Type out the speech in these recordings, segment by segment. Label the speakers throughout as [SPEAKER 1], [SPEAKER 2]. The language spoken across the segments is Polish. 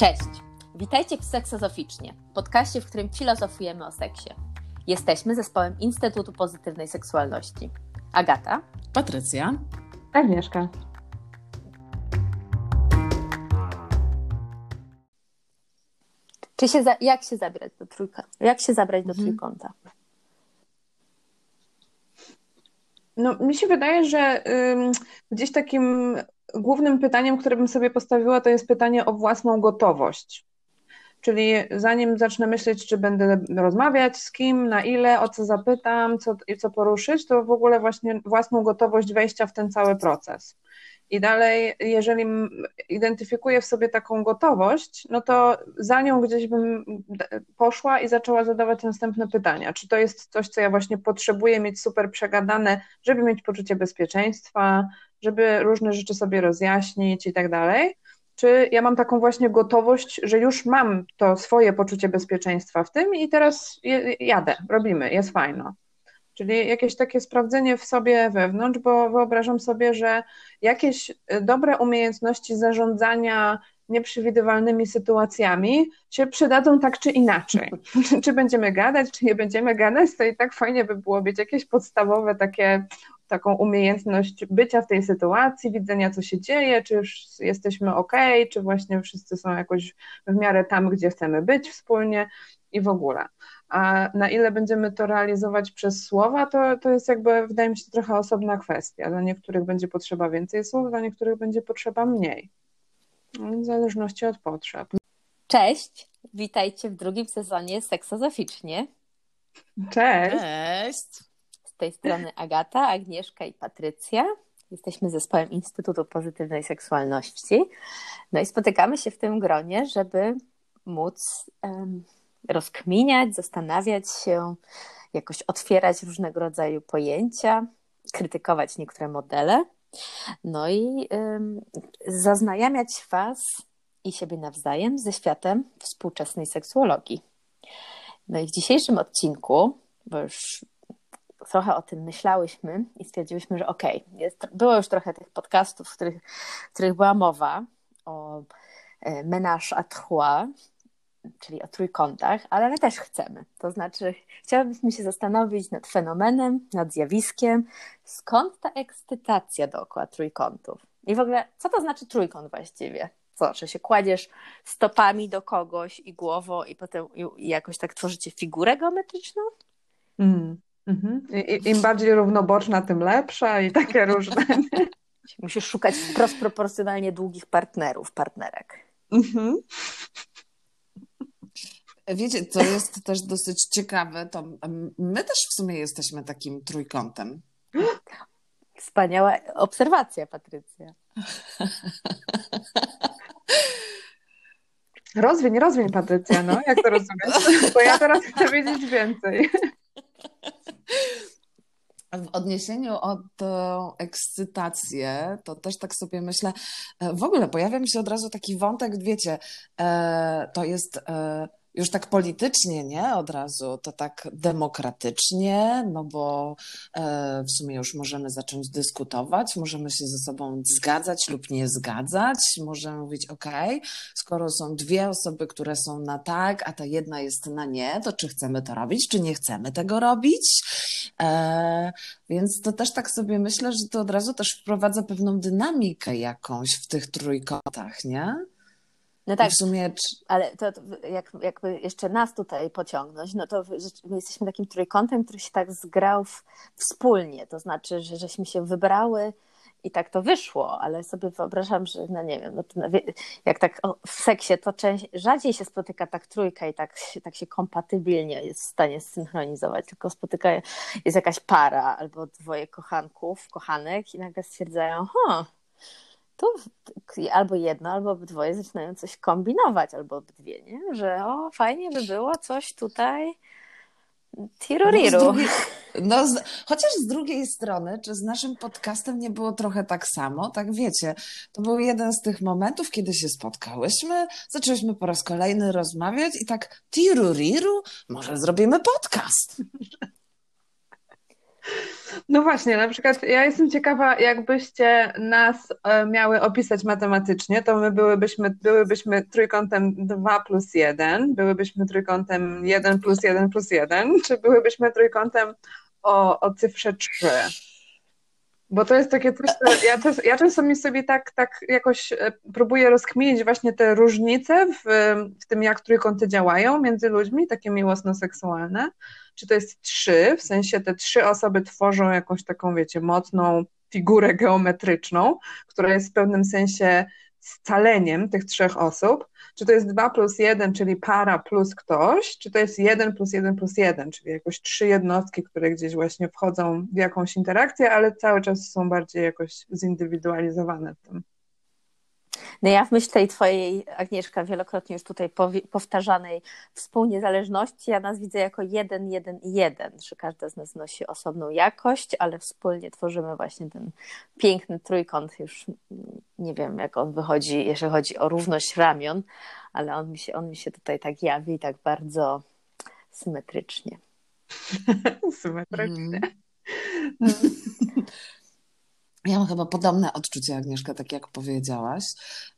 [SPEAKER 1] Cześć! Witajcie w Seksozoficznie, podcaście, w którym filozofujemy o seksie. Jesteśmy zespołem Instytutu Pozytywnej Seksualności. Agata,
[SPEAKER 2] Patrycja,
[SPEAKER 3] Agnieszka.
[SPEAKER 1] czy się za, jak się zabrać do trójka? Jak się zabrać do
[SPEAKER 2] Mhm.
[SPEAKER 1] trójkąta?
[SPEAKER 3] No, mi się wydaje, że ym, gdzieś takim głównym pytaniem, które bym sobie postawiła, to jest pytanie o własną gotowość. Czyli zanim zacznę myśleć, czy będę rozmawiać z kim, na ile, o co zapytam, co, co poruszyć, to w ogóle właśnie własną gotowość wejścia w ten cały proces. I dalej, jeżeli identyfikuję w sobie taką gotowość, no to za nią gdzieś bym poszła i zaczęła zadawać następne pytania. Czy to jest coś, co ja właśnie potrzebuję mieć super przegadane, żeby mieć poczucie bezpieczeństwa, żeby różne rzeczy sobie rozjaśnić i tak dalej? Czy ja mam taką właśnie gotowość, że już mam to swoje poczucie bezpieczeństwa w tym i teraz jadę, robimy, jest fajno. Czyli jakieś takie sprawdzenie w sobie wewnątrz, bo wyobrażam sobie, że jakieś y, dobre umiejętności zarządzania nieprzewidywalnymi sytuacjami się przydadzą tak czy inaczej. Czy będziemy gadać, czy nie będziemy gadać, to i tak fajnie by było mieć jakieś podstawowe takie, taką umiejętność bycia w tej sytuacji, widzenia co się dzieje, czy już jesteśmy ok, czy właśnie wszyscy są jakoś w miarę tam, gdzie chcemy być wspólnie i w ogóle. A na ile będziemy to realizować przez słowa, to, to jest jakby, wydaje mi się, trochę osobna kwestia. Dla niektórych będzie potrzeba więcej słów, dla niektórych będzie potrzeba mniej. No, W zależności od potrzeb.
[SPEAKER 1] Cześć! Witajcie w drugim sezonie Seksozoficznie.
[SPEAKER 3] Cześć!
[SPEAKER 2] cześć.
[SPEAKER 1] Z tej strony Agata, Agnieszka i Patrycja. Jesteśmy zespołem Instytutu Pozytywnej Seksualności. No i spotykamy się w tym gronie, żeby móc em, rozkminiać, zastanawiać się, jakoś otwierać różnego rodzaju pojęcia, krytykować niektóre modele. No i em, zaznajamiać Was i siebie nawzajem ze światem współczesnej seksuologii. No i w dzisiejszym odcinku, bo już trochę o tym myślałyśmy i stwierdziłyśmy, że okej, jest, było już trochę tych podcastów, w których, w których była mowa o e, ménage à trois, czyli o trójkątach, ale my też chcemy. To znaczy, chciałabyśmy się zastanowić nad fenomenem, nad zjawiskiem, skąd ta ekscytacja dookoła trójkątów. I w ogóle, co to znaczy trójkąt właściwie? Co, że się kładziesz stopami do kogoś i głową i potem i, jakoś tak tworzycie figurę geometryczną?
[SPEAKER 3] Mm. Mhm. I- Im bardziej równoboczna, tym lepsza i takie różne.
[SPEAKER 1] Musisz szukać wprost proporcjonalnie długich partnerów, partnerek.
[SPEAKER 3] Mhm.
[SPEAKER 2] Wiecie, co jest też dosyć ciekawe, to my też w sumie jesteśmy takim trójkątem.
[SPEAKER 1] Wspaniała obserwacja, Patrycja.
[SPEAKER 3] Rozwiń, rozwiń, Patrycja, no, jak to rozumiesz? Bo ja teraz chcę wiedzieć więcej.
[SPEAKER 2] W odniesieniu o tę ekscytację, to też tak sobie myślę, e, w ogóle pojawia mi się od razu taki wątek, wiecie, e, to jest e, już tak politycznie, nie? Od razu, to tak demokratycznie, no bo e, w sumie już możemy zacząć dyskutować, możemy się ze sobą zgadzać lub nie zgadzać, możemy mówić, ok, skoro są dwie osoby, które są na tak, a ta jedna jest na nie, to czy chcemy to robić, czy nie chcemy tego robić? E, więc to też tak sobie myślę, że to od razu też wprowadza pewną dynamikę jakąś w tych trójkątach, nie?
[SPEAKER 1] No
[SPEAKER 2] I
[SPEAKER 1] tak,
[SPEAKER 2] w sumie,
[SPEAKER 1] ale to, to jak, jakby jeszcze nas tutaj pociągnąć, no to my jesteśmy takim trójkątem, który się tak zgrał w, wspólnie. To znaczy, że żeśmy się wybrały i tak to wyszło, ale sobie wyobrażam, że no nie wiem, no to, jak tak o, w seksie to część, rzadziej się spotyka tak trójka i tak, się- tak się kompatybilnie jest w stanie zsynchronizować, tylko spotyka jest jakaś para albo dwoje kochanków, kochanek i nagle stwierdzają, ha, albo jedno, albo obydwoje zaczynają coś kombinować, albo obydwie, nie? Że o, fajnie by było coś tutaj
[SPEAKER 2] no, z
[SPEAKER 1] tiruriru.
[SPEAKER 2] drugiej, no z, chociaż z drugiej strony, czy z naszym podcastem nie było trochę tak samo? Tak wiecie, to był jeden z tych momentów, kiedy się spotkałyśmy, zaczęłyśmy po raz kolejny rozmawiać i tak tiruriru, może zrobimy podcast.
[SPEAKER 3] No właśnie, na przykład ja jestem ciekawa, jakbyście nas e, miały opisać matematycznie, to my byłybyśmy, byłybyśmy trójkątem 2 plus 1, byłybyśmy trójkątem 1 plus 1 plus 1, czy byłybyśmy trójkątem o, o cyfrze 3? Bo to jest takie coś, ja, to, ja sobie tak, tak jakoś e, próbuję rozkminić właśnie te różnice w, w tym, jak trójkąty działają między ludźmi, takie miłosno-seksualne. Czy to jest trzy, w sensie te trzy osoby tworzą jakąś taką, wiecie, mocną figurę geometryczną, która jest w pewnym sensie scaleniem tych trzech osób, czy to jest 2 plus 1, czyli para plus ktoś, czy to jest 1 plus 1 plus 1, czyli jakoś trzy jednostki, które gdzieś właśnie wchodzą w jakąś interakcję, ale cały czas są bardziej jakoś zindywidualizowane w tym.
[SPEAKER 1] No ja w myśl tej twojej, Agnieszka, wielokrotnie już tutaj powtarzanej współniezależności, ja nas widzę jako jeden, jeden i jeden, że każda z nas nosi osobną jakość, ale wspólnie tworzymy właśnie ten piękny trójkąt, już nie wiem jak on wychodzi, jeżeli chodzi o równość ramion, ale on mi się, on mi się tutaj tak jawi, tak bardzo symetrycznie.
[SPEAKER 3] symetrycznie.
[SPEAKER 2] Mm. Ja mam chyba podobne odczucia, Agnieszka, tak jak powiedziałaś.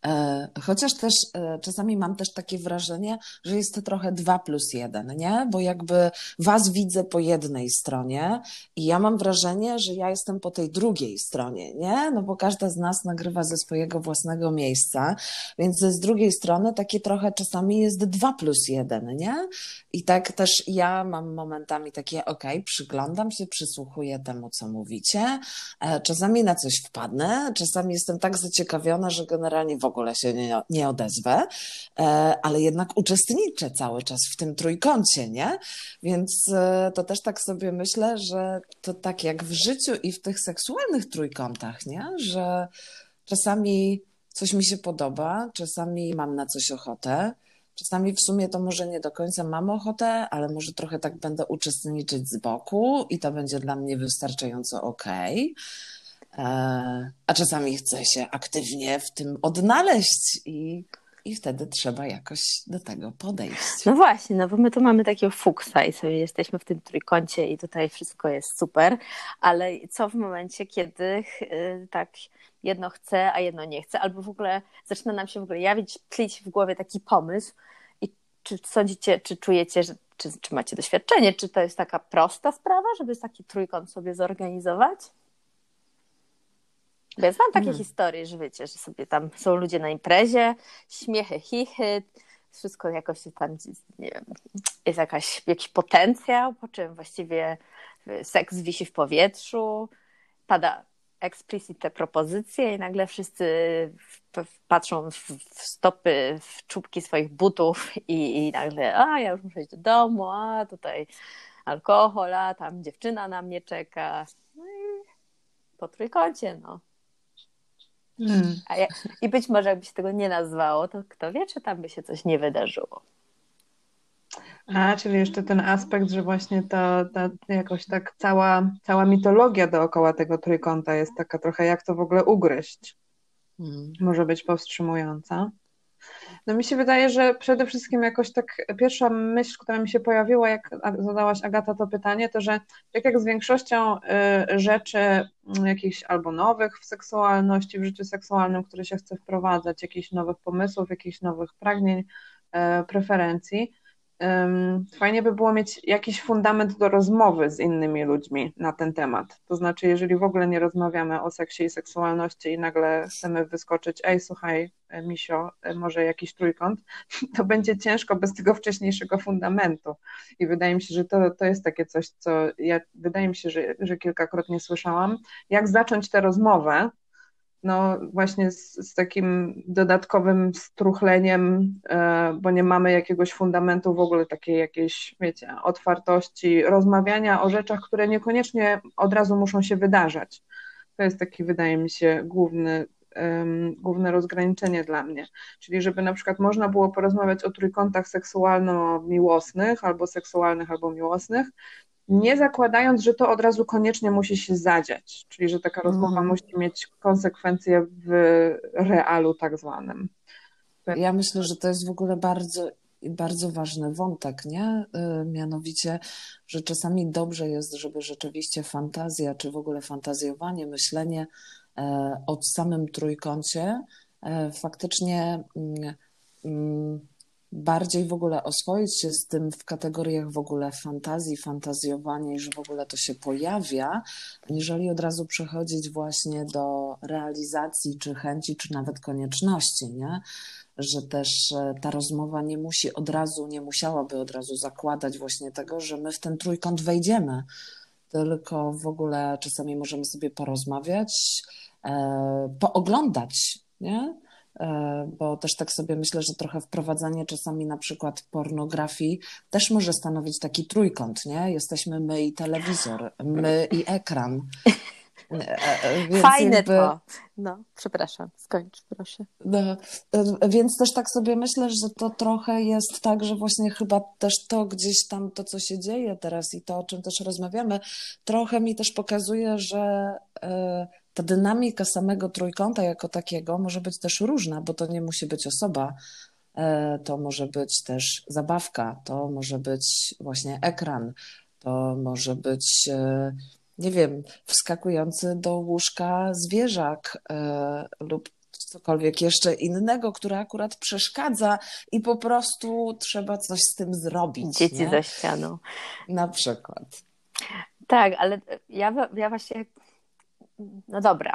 [SPEAKER 2] E, chociaż też e, czasami mam też takie wrażenie, że jest to trochę dwa plus jeden, nie? Bo jakby was widzę po jednej stronie i ja mam wrażenie, że ja jestem po tej drugiej stronie, nie? No bo każda z nas nagrywa ze swojego własnego miejsca, więc z drugiej strony takie trochę czasami jest dwa plus jeden, nie? I tak też ja mam momentami takie, ok, przyglądam się, przysłuchuję temu, co mówicie. E, czasami na coś wpadnę, czasami jestem tak zaciekawiona, że generalnie w ogóle się nie, nie odezwę, e, ale jednak uczestniczę cały czas w tym trójkącie, nie? Więc e, to też tak sobie myślę, że to tak jak w życiu i w tych seksualnych trójkątach, nie? Że czasami coś mi się podoba, czasami mam na coś ochotę, Czasami w sumie to może nie do końca mam ochotę, ale może trochę tak będę uczestniczyć z boku i to będzie dla mnie wystarczająco okej. Okay. E, a czasami chcę się aktywnie w tym odnaleźć i, i wtedy trzeba jakoś do tego podejść.
[SPEAKER 1] No właśnie, no bo my tu mamy takiego fuksa i sobie jesteśmy w tym trójkącie i tutaj wszystko jest super, ale co w momencie, kiedy y, tak jedno chce, a jedno nie chce, albo w ogóle zaczyna nam się w ogóle jawić, tlić w głowie taki pomysł i czy sądzicie, czy czujecie, że, czy, czy macie doświadczenie, czy to jest taka prosta sprawa, żeby taki trójkąt sobie zorganizować? Ja znam takie hmm. historie, że wiecie, że sobie tam są ludzie na imprezie, śmiechy, chichy, wszystko jakoś tam, nie wiem, jest jakaś, jakiś potencjał, po czym właściwie seks wisi w powietrzu, pada explicite propozycje i nagle wszyscy patrzą w stopy, w czubki swoich butów i, i nagle, a ja już muszę iść do domu, a tutaj alkohol, a tam dziewczyna na mnie czeka. No i po trójkącie, no. Hmm. Ja, I być może jakby się tego nie nazwało, to kto wie, czy tam by się coś nie wydarzyło.
[SPEAKER 3] A, czyli jeszcze ten aspekt, że właśnie ta, ta jakoś tak cała, cała mitologia dookoła tego trójkąta jest taka trochę jak to w ogóle ugryźć. Hmm. Może być powstrzymująca. No mi się wydaje, że przede wszystkim jakoś tak pierwsza myśl, która mi się pojawiła, jak zadałaś Agata to pytanie, to że tak jak z większością y, rzeczy mm, jakichś albo nowych w seksualności, w życiu seksualnym, które się chce wprowadzać, jakichś nowych pomysłów, jakichś nowych pragnień, y, preferencji, fajnie by było mieć jakiś fundament do rozmowy z innymi ludźmi na ten temat. To znaczy, jeżeli w ogóle nie rozmawiamy o seksie i seksualności i nagle chcemy wyskoczyć, ej, słuchaj, e, Misio, e, może jakiś trójkąt, to będzie ciężko bez tego wcześniejszego fundamentu. I wydaje mi się, że to, to jest takie coś, co ja wydaje mi się, że, że kilkakrotnie słyszałam. Jak zacząć tę rozmowę, no właśnie z, z, takim dodatkowym struchleniem, e, bo nie mamy jakiegoś fundamentu w ogóle takiej jakiejś, wiecie, otwartości, rozmawiania o rzeczach, które niekoniecznie od razu muszą się wydarzać. To jest taki, wydaje mi się, główny, um, główne rozgraniczenie dla mnie. Czyli żeby na przykład można było porozmawiać o trójkątach seksualno-miłosnych, albo seksualnych, albo miłosnych, nie zakładając, że to od razu koniecznie musi się zadziać, czyli że taka rozmowa mm. musi mieć konsekwencje w realu tak zwanym.
[SPEAKER 2] Ja myślę, że to jest w ogóle bardzo bardzo ważny wątek, nie? Y, mianowicie, że czasami dobrze jest, żeby rzeczywiście fantazja, czy w ogóle fantazjowanie, myślenie e, o samym trójkącie e, faktycznie mm, mm, bardziej w ogóle oswoić się z tym w kategoriach w ogóle fantazji, fantazjowania i że w ogóle to się pojawia, aniżeli od razu przechodzić właśnie do realizacji, czy chęci, czy nawet konieczności, nie? Że też e, ta rozmowa nie musi od razu, nie musiałaby od razu zakładać właśnie tego, że my w ten trójkąt wejdziemy, tylko w ogóle czasami możemy sobie porozmawiać, e, pooglądać, nie? E, bo też tak sobie myślę, że trochę wprowadzanie czasami na przykład pornografii też może stanowić taki trójkąt, nie? Jesteśmy my i telewizor, my i ekran.
[SPEAKER 1] E, e, więc Fajne jakby... to. No, przepraszam, skończ, proszę. No,
[SPEAKER 2] więc też tak sobie myślę, że to trochę jest tak, że właśnie chyba też to gdzieś tam, to co się dzieje teraz i to, o czym też rozmawiamy, trochę mi też pokazuje, że ta dynamika samego trójkąta jako takiego może być też różna, bo to nie musi być osoba, e, to może być też zabawka, to może być właśnie ekran, to może być, e, nie wiem, wskakujący do łóżka zwierzak e, lub cokolwiek jeszcze innego, które akurat przeszkadza i po prostu trzeba coś z tym zrobić.
[SPEAKER 1] Dzieci
[SPEAKER 2] nie?
[SPEAKER 1] za ścianą.
[SPEAKER 2] Na przykład.
[SPEAKER 1] Tak, ale ja, ja właśnie no dobra,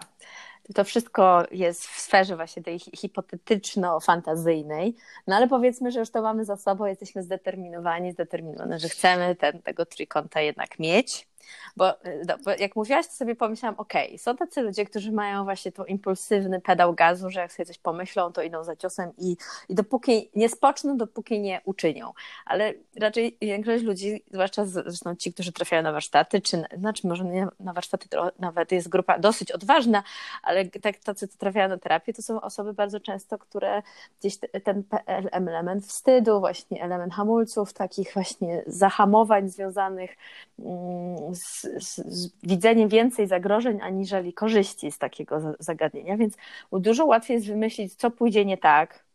[SPEAKER 1] to wszystko jest w sferze właśnie tej hipotetyczno-fantazyjnej, no ale powiedzmy, że już to mamy za sobą, jesteśmy zdeterminowani, zdeterminowane, że chcemy ten, tego trójkąta jednak mieć. Bo, no, bo jak mówiłaś, to sobie pomyślałam, okej, okay, są tacy ludzie, którzy mają właśnie to impulsywny pedał gazu, że jak sobie coś pomyślą, to idą za ciosem i, i dopóki nie spoczną, dopóki nie uczynią. Ale raczej większość ludzi, zwłaszcza zresztą ci, którzy trafiają na warsztaty, czy znaczy może nie na warsztaty, to nawet jest grupa dosyć odważna, ale tak, tacy, co trafiają na terapię, to są osoby bardzo często, które gdzieś ten element wstydu, właśnie element hamulców, takich właśnie zahamowań związanych mm, z, z, z widzeniem więcej zagrożeń aniżeli korzyści z takiego zagadnienia, więc dużo łatwiej jest wymyślić, co pójdzie nie tak,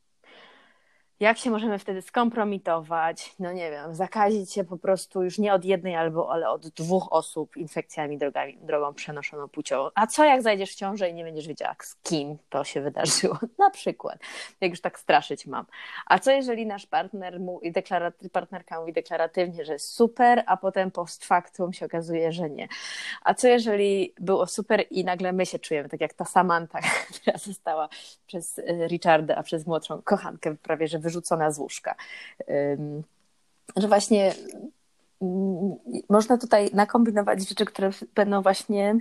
[SPEAKER 1] jak się możemy wtedy skompromitować, no nie wiem, zakazić się po prostu już nie od jednej albo, ale od dwóch osób infekcjami drogami, drogą przenoszoną płciową. A co jak zajdziesz w ciążę i nie będziesz wiedziała z kim to się wydarzyło? Na przykład, jak już tak straszyć mam. A co jeżeli nasz partner mówi, partnerka mówi deklaratywnie, że jest super, a potem post factum się okazuje, że nie. A co jeżeli było super i nagle my się czujemy, tak jak ta Samantha, która została przez y, Richarda, a przez młodszą kochankę prawie, że wyrzucona z łóżka. Że właśnie mm, można tutaj nakombinować rzeczy, które będą właśnie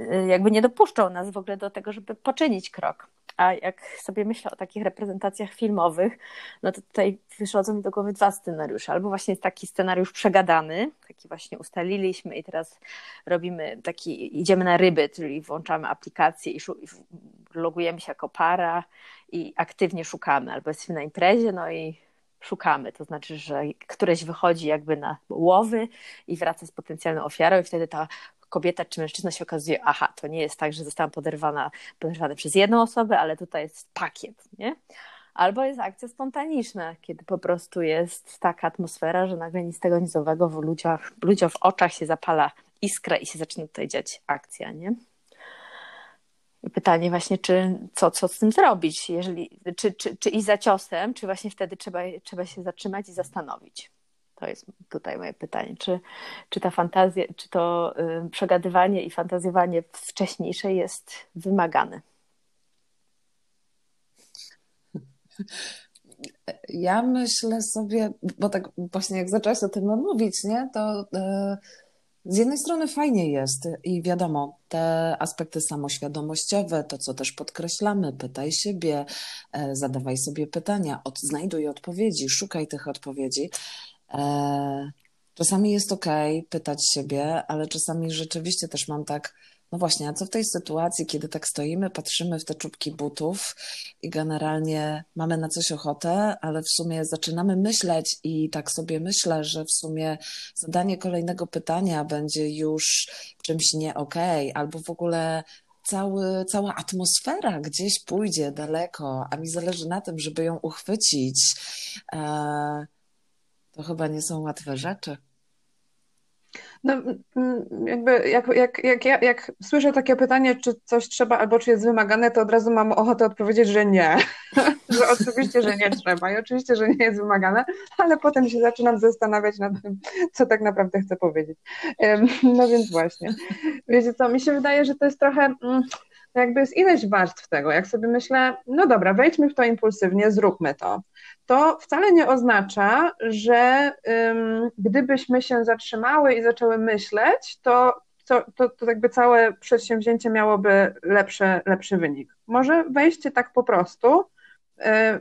[SPEAKER 1] y, jakby nie dopuszczą nas w ogóle do tego, żeby poczynić krok. A jak sobie myślę o takich reprezentacjach filmowych, no to tutaj przychodzą mi do głowy dwa scenariusze. Albo właśnie taki scenariusz przegadany, taki właśnie ustaliliśmy i teraz robimy taki, idziemy na ryby, czyli włączamy aplikację i logujemy się jako para i aktywnie szukamy, albo jesteśmy na imprezie, no i szukamy, to znaczy, że któreś wychodzi jakby na łowy i wraca z potencjalną ofiarą i wtedy ta kobieta czy mężczyzna się okazuje, aha, to nie jest tak, że zostałam poderwana, poderwana przez jedną osobę, ale tutaj jest pakiet, nie? Albo jest akcja spontaniczna, kiedy po prostu jest taka atmosfera, że nagle nic tego nizowego w ludziach, ludziom w oczach się zapala iskra i się zaczyna tutaj dziać akcja, nie? I pytanie właśnie, czy co, co z tym zrobić, jeżeli, czy, czy, czy za ciosem, czy właśnie wtedy trzeba, trzeba się zatrzymać i zastanowić. To jest tutaj moje pytanie. Czy, czy ta fantazja, czy to y, przegadywanie i fantazjowanie wcześniejsze jest wymagane?
[SPEAKER 2] Ja myślę sobie, bo tak właśnie jak zaczęłaś o tym mówić, nie, to y, z jednej strony fajnie jest i wiadomo, te aspekty samoświadomościowe, to co też podkreślamy, pytaj siebie, y, zadawaj sobie pytania, od, znajduj odpowiedzi, szukaj tych odpowiedzi. E, czasami jest ok pytać siebie, ale czasami rzeczywiście też mam tak, no właśnie, a co w tej sytuacji, kiedy tak stoimy, patrzymy w te czubki butów i generalnie mamy na coś ochotę, ale w sumie zaczynamy myśleć i tak sobie myślę, że w sumie zadanie kolejnego pytania będzie już czymś nie okej, okay, albo w ogóle cały, cała atmosfera gdzieś pójdzie daleko, a mi zależy na tym, żeby ją uchwycić, e, to chyba nie są łatwe rzeczy.
[SPEAKER 3] No, jakby jak, jak, jak, jak, jak słyszę takie pytanie, czy coś trzeba albo czy jest wymagane, to od razu mam ochotę odpowiedzieć, że nie. że oczywiście, że nie trzeba i oczywiście, że nie jest wymagane, ale potem się zaczynam zastanawiać nad tym, co tak naprawdę chcę powiedzieć. No więc właśnie. Wiecie co, mi się wydaje, że to jest trochę mm, jakby jest ileś warstw tego. Jak sobie myślę, no dobra, wejdźmy w to impulsywnie, zróbmy to to wcale nie oznacza, że um, gdybyśmy się zatrzymały i zaczęły myśleć, to, to, to, to jakby całe przedsięwzięcie miałoby lepszy, lepszy wynik. Może wejście tak po prostu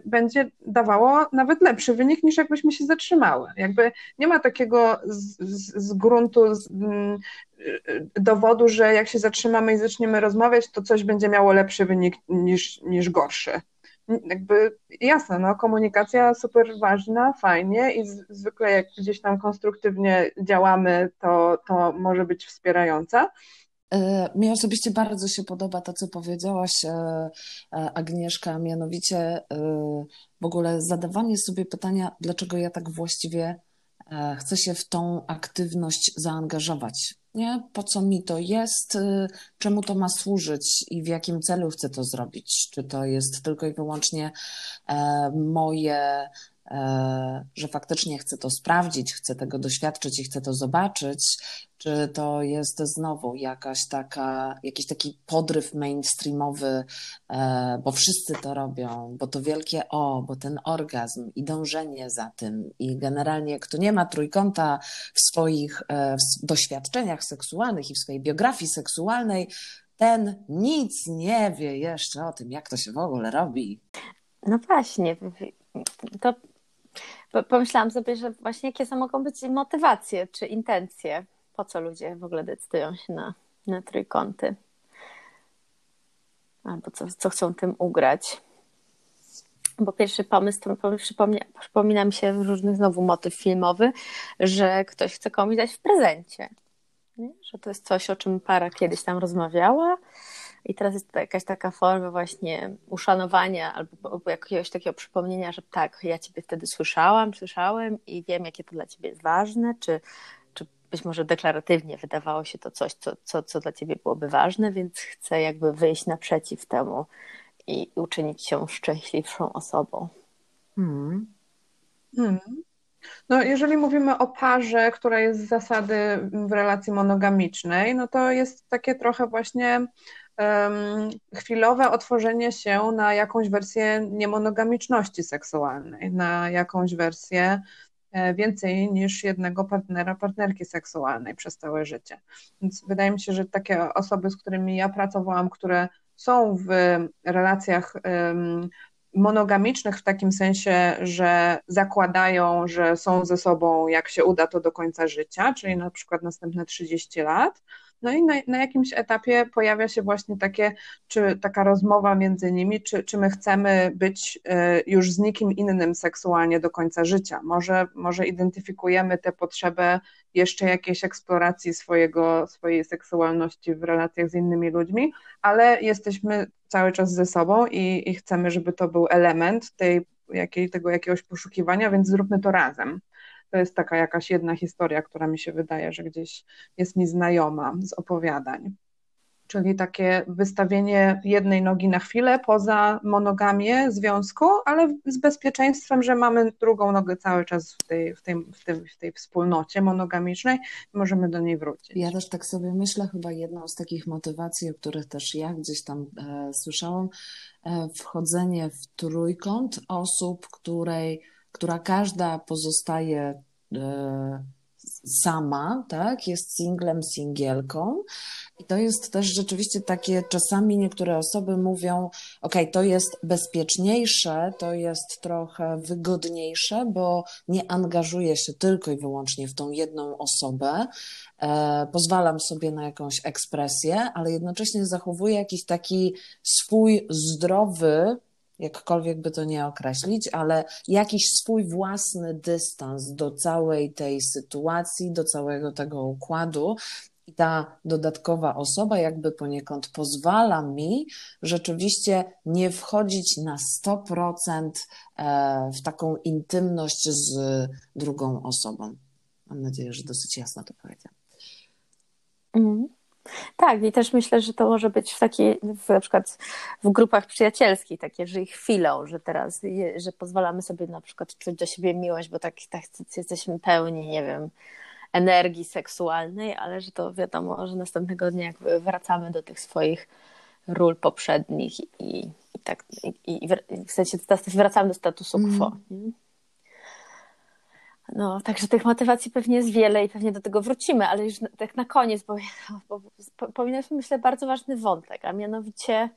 [SPEAKER 3] będzie dawało nawet lepszy wynik niż jakbyśmy się zatrzymały. Jakby nie ma takiego z, z, z gruntu z, mm, y, dowodu, że jak się zatrzymamy i zaczniemy rozmawiać, to coś będzie miało lepszy wynik niż, niż gorszy jakby jasne, no, komunikacja super ważna, fajnie i zwykle jak gdzieś tam konstruktywnie działamy, to, to może być wspierająca.
[SPEAKER 2] E, mi osobiście bardzo się podoba to, co powiedziałaś, e, e, Agnieszka, mianowicie w ogóle zadawanie sobie pytania, dlaczego ja tak właściwie chcę się w tą aktywność zaangażować nie? Po co mi to jest, czemu to ma służyć i w jakim celu chcę to zrobić? Czy to jest tylko i wyłącznie moje że faktycznie chcę to sprawdzić, chcę tego doświadczyć i chcę to zobaczyć, czy to jest znowu jakaś taka, jakiś taki podryw mainstreamowy, e, bo wszyscy to robią, bo to wielkie o, bo ten orgazm i dążenie za tym i generalnie kto nie ma trójkąta w swoich e, w doświadczeniach seksualnych i w swojej biografii seksualnej, ten nic nie wie jeszcze o tym, jak to się w ogóle robi.
[SPEAKER 1] No właśnie, to pomyślałam sobie, że właśnie jakie to mogą być motywacje czy intencje, po co ludzie w ogóle decydują się na, na trójkąty. Albo co, co chcą tym ugrać. Bo pierwszy pomysł to przypomina, przypomina mi się różnych znowu motyw filmowy, że ktoś chce komuś dać w prezencie. Nie? Że to jest coś, o czym para kiedyś tam rozmawiała, i teraz jest to jakaś taka forma właśnie uszanowania albo, albo jakiegoś takiego przypomnienia, że tak, ja Ciebie wtedy słyszałam, słyszałem i wiem, jakie to dla Ciebie jest ważne, czy, czy być może deklaratywnie wydawało się to coś, co, co, co dla Ciebie byłoby ważne, więc chcę jakby wyjść naprzeciw temu i uczynić się szczęśliwszą osobą. Hmm.
[SPEAKER 3] Hmm. No, jeżeli mówimy o parze, która jest z zasady w relacji monogamicznej, no to jest takie trochę właśnie chwilowe otworzenie się na jakąś wersję niemonogamiczności seksualnej, na jakąś wersję e, więcej niż jednego partnera, partnerki seksualnej przez całe życie. Więc wydaje mi się, że takie osoby, z którymi ja pracowałam, które są w relacjach monogamicznych w takim sensie, że zakładają, że są ze sobą, jak się uda, to do końca życia, czyli na przykład następne 30 lat, no i na, na jakimś etapie pojawia się właśnie takie, czy taka rozmowa między nimi, czy, czy my chcemy być e, już z nikim innym seksualnie do końca życia. Może, może identyfikujemy tę potrzebę jeszcze jakiejś eksploracji swojego, swojej seksualności w relacjach z innymi ludźmi, ale jesteśmy cały czas ze sobą i, i chcemy, żeby to był element tej, jakiej, tego jakiegoś poszukiwania, więc zróbmy to razem. To jest taka jakaś jedna historia, która mi się wydaje, że gdzieś jest mi znajoma z opowiadań. Czyli takie wystawienie jednej nogi na chwilę poza monogamię związku, ale z bezpieczeństwem, że mamy drugą nogę cały czas w tej, w tej, w tej, w tej wspólnocie monogamicznej i możemy do niej wrócić.
[SPEAKER 2] Ja też tak sobie myślę, chyba jedną z takich motywacji, o których też ja gdzieś tam e, słyszałam, e, wchodzenie w trójkąt osób, której która każda pozostaje e, sama, tak, jest singlem, singielką. I to jest też rzeczywiście takie, czasami niektóre osoby mówią, ok, to jest bezpieczniejsze, to jest trochę wygodniejsze, bo nie angażuję się tylko i wyłącznie w tą jedną osobę, e, pozwalam sobie na jakąś ekspresję, ale jednocześnie zachowuję jakiś taki swój zdrowy, jakkolwiek by to nie określić, ale jakiś swój własny dystans do całej tej sytuacji, do całego tego układu I ta dodatkowa osoba jakby poniekąd pozwala mi rzeczywiście nie wchodzić na 100% e, w taką intymność z drugą osobą. Mam nadzieję, że dosyć jasno to powiedziałam.
[SPEAKER 1] Tak, i też myślę, że to może być w takiej, w, na przykład w grupach przyjacielskich, takie, że ich chwilą, że teraz, że pozwalamy sobie na przykład czuć do siebie miłość, bo tak, tak jesteśmy pełni, nie wiem, energii seksualnej, ale że to wiadomo, że następnego dnia jakby wracamy do tych swoich ról poprzednich i, i tak, i, i w sensie wracamy do statusu quo. Mm. No, także tych motywacji pewnie jest wiele i pewnie do tego wrócimy, ale już tak na koniec, bo, bo, bo myślę, bardzo ważny wątek, a mianowicie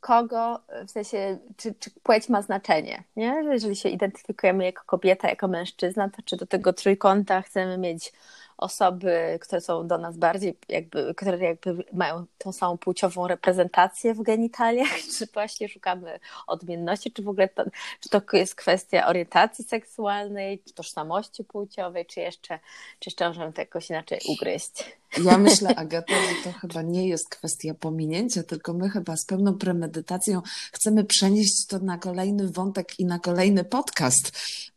[SPEAKER 1] kogo, w sensie, czy, czy płeć ma znaczenie, nie? Jeżeli się identyfikujemy jako kobieta, jako mężczyzna, to czy do tego trójkąta chcemy mieć osoby, które są do nas bardziej, jakby, które jakby mają tą samą płciową reprezentację w genitaliach, czy właśnie szukamy odmienności, czy w ogóle to, czy to jest kwestia orientacji seksualnej, tożsamości płciowej, czy jeszcze, czy jeszcze możemy to jakoś inaczej ugryźć.
[SPEAKER 2] Ja myślę, Agata, że to chyba nie jest kwestia pominięcia, tylko my chyba z pewną premedytacją chcemy przenieść to na kolejny wątek i na kolejny podcast,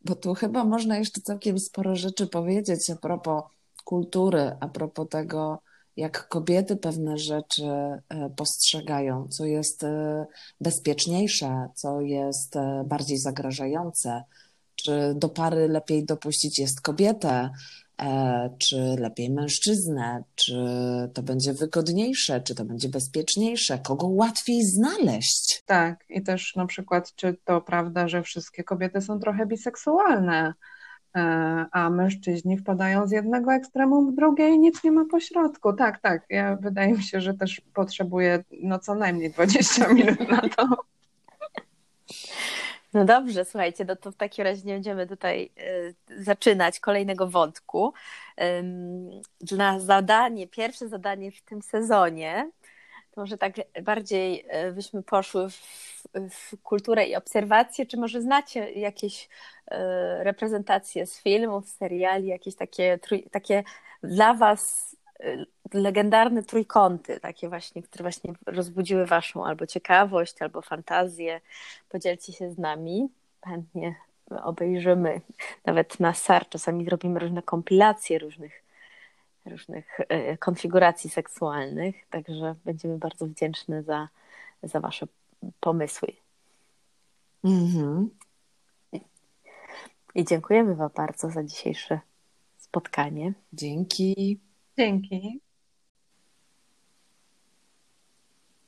[SPEAKER 2] bo tu chyba można jeszcze całkiem sporo rzeczy powiedzieć a propos kultury, a propos tego, jak kobiety pewne rzeczy e, postrzegają, co jest e, bezpieczniejsze, co jest e, bardziej zagrażające, czy do pary lepiej dopuścić jest kobietę, czy lepiej mężczyznę, czy to będzie wygodniejsze, czy to będzie bezpieczniejsze, kogo łatwiej znaleźć.
[SPEAKER 3] Tak, i też na przykład, czy to prawda, że wszystkie kobiety są trochę biseksualne a mężczyźni wpadają z jednego ekstremum w drugie i nic nie ma pośrodku. Tak, tak. Ja wydaje mi się, że też potrzebuję no co najmniej 20 minut na to.
[SPEAKER 1] No dobrze, słuchajcie, no to w takim razie nie będziemy tutaj y, zaczynać kolejnego wątku. Dla zadanie, pierwsze zadanie w tym sezonie, może tak bardziej y, byśmy poszły w, w kulturę i obserwację, czy może znacie jakieś E, reprezentacje z filmów, seriali, jakieś takie, takie dla Was e, legendarne trójkąty, takie właśnie, które właśnie rozbudziły Waszą albo ciekawość, albo fantazję. Podzielcie się z nami. Chętnie obejrzymy. Nawet na SAR czasami robimy różne kompilacje różnych, różnych e, konfiguracji seksualnych, także będziemy bardzo wdzięczne za, za Wasze pomysły. Mhm. I dziękujemy Wam bardzo za dzisiejsze spotkanie.
[SPEAKER 2] Dzięki.
[SPEAKER 3] Dzięki.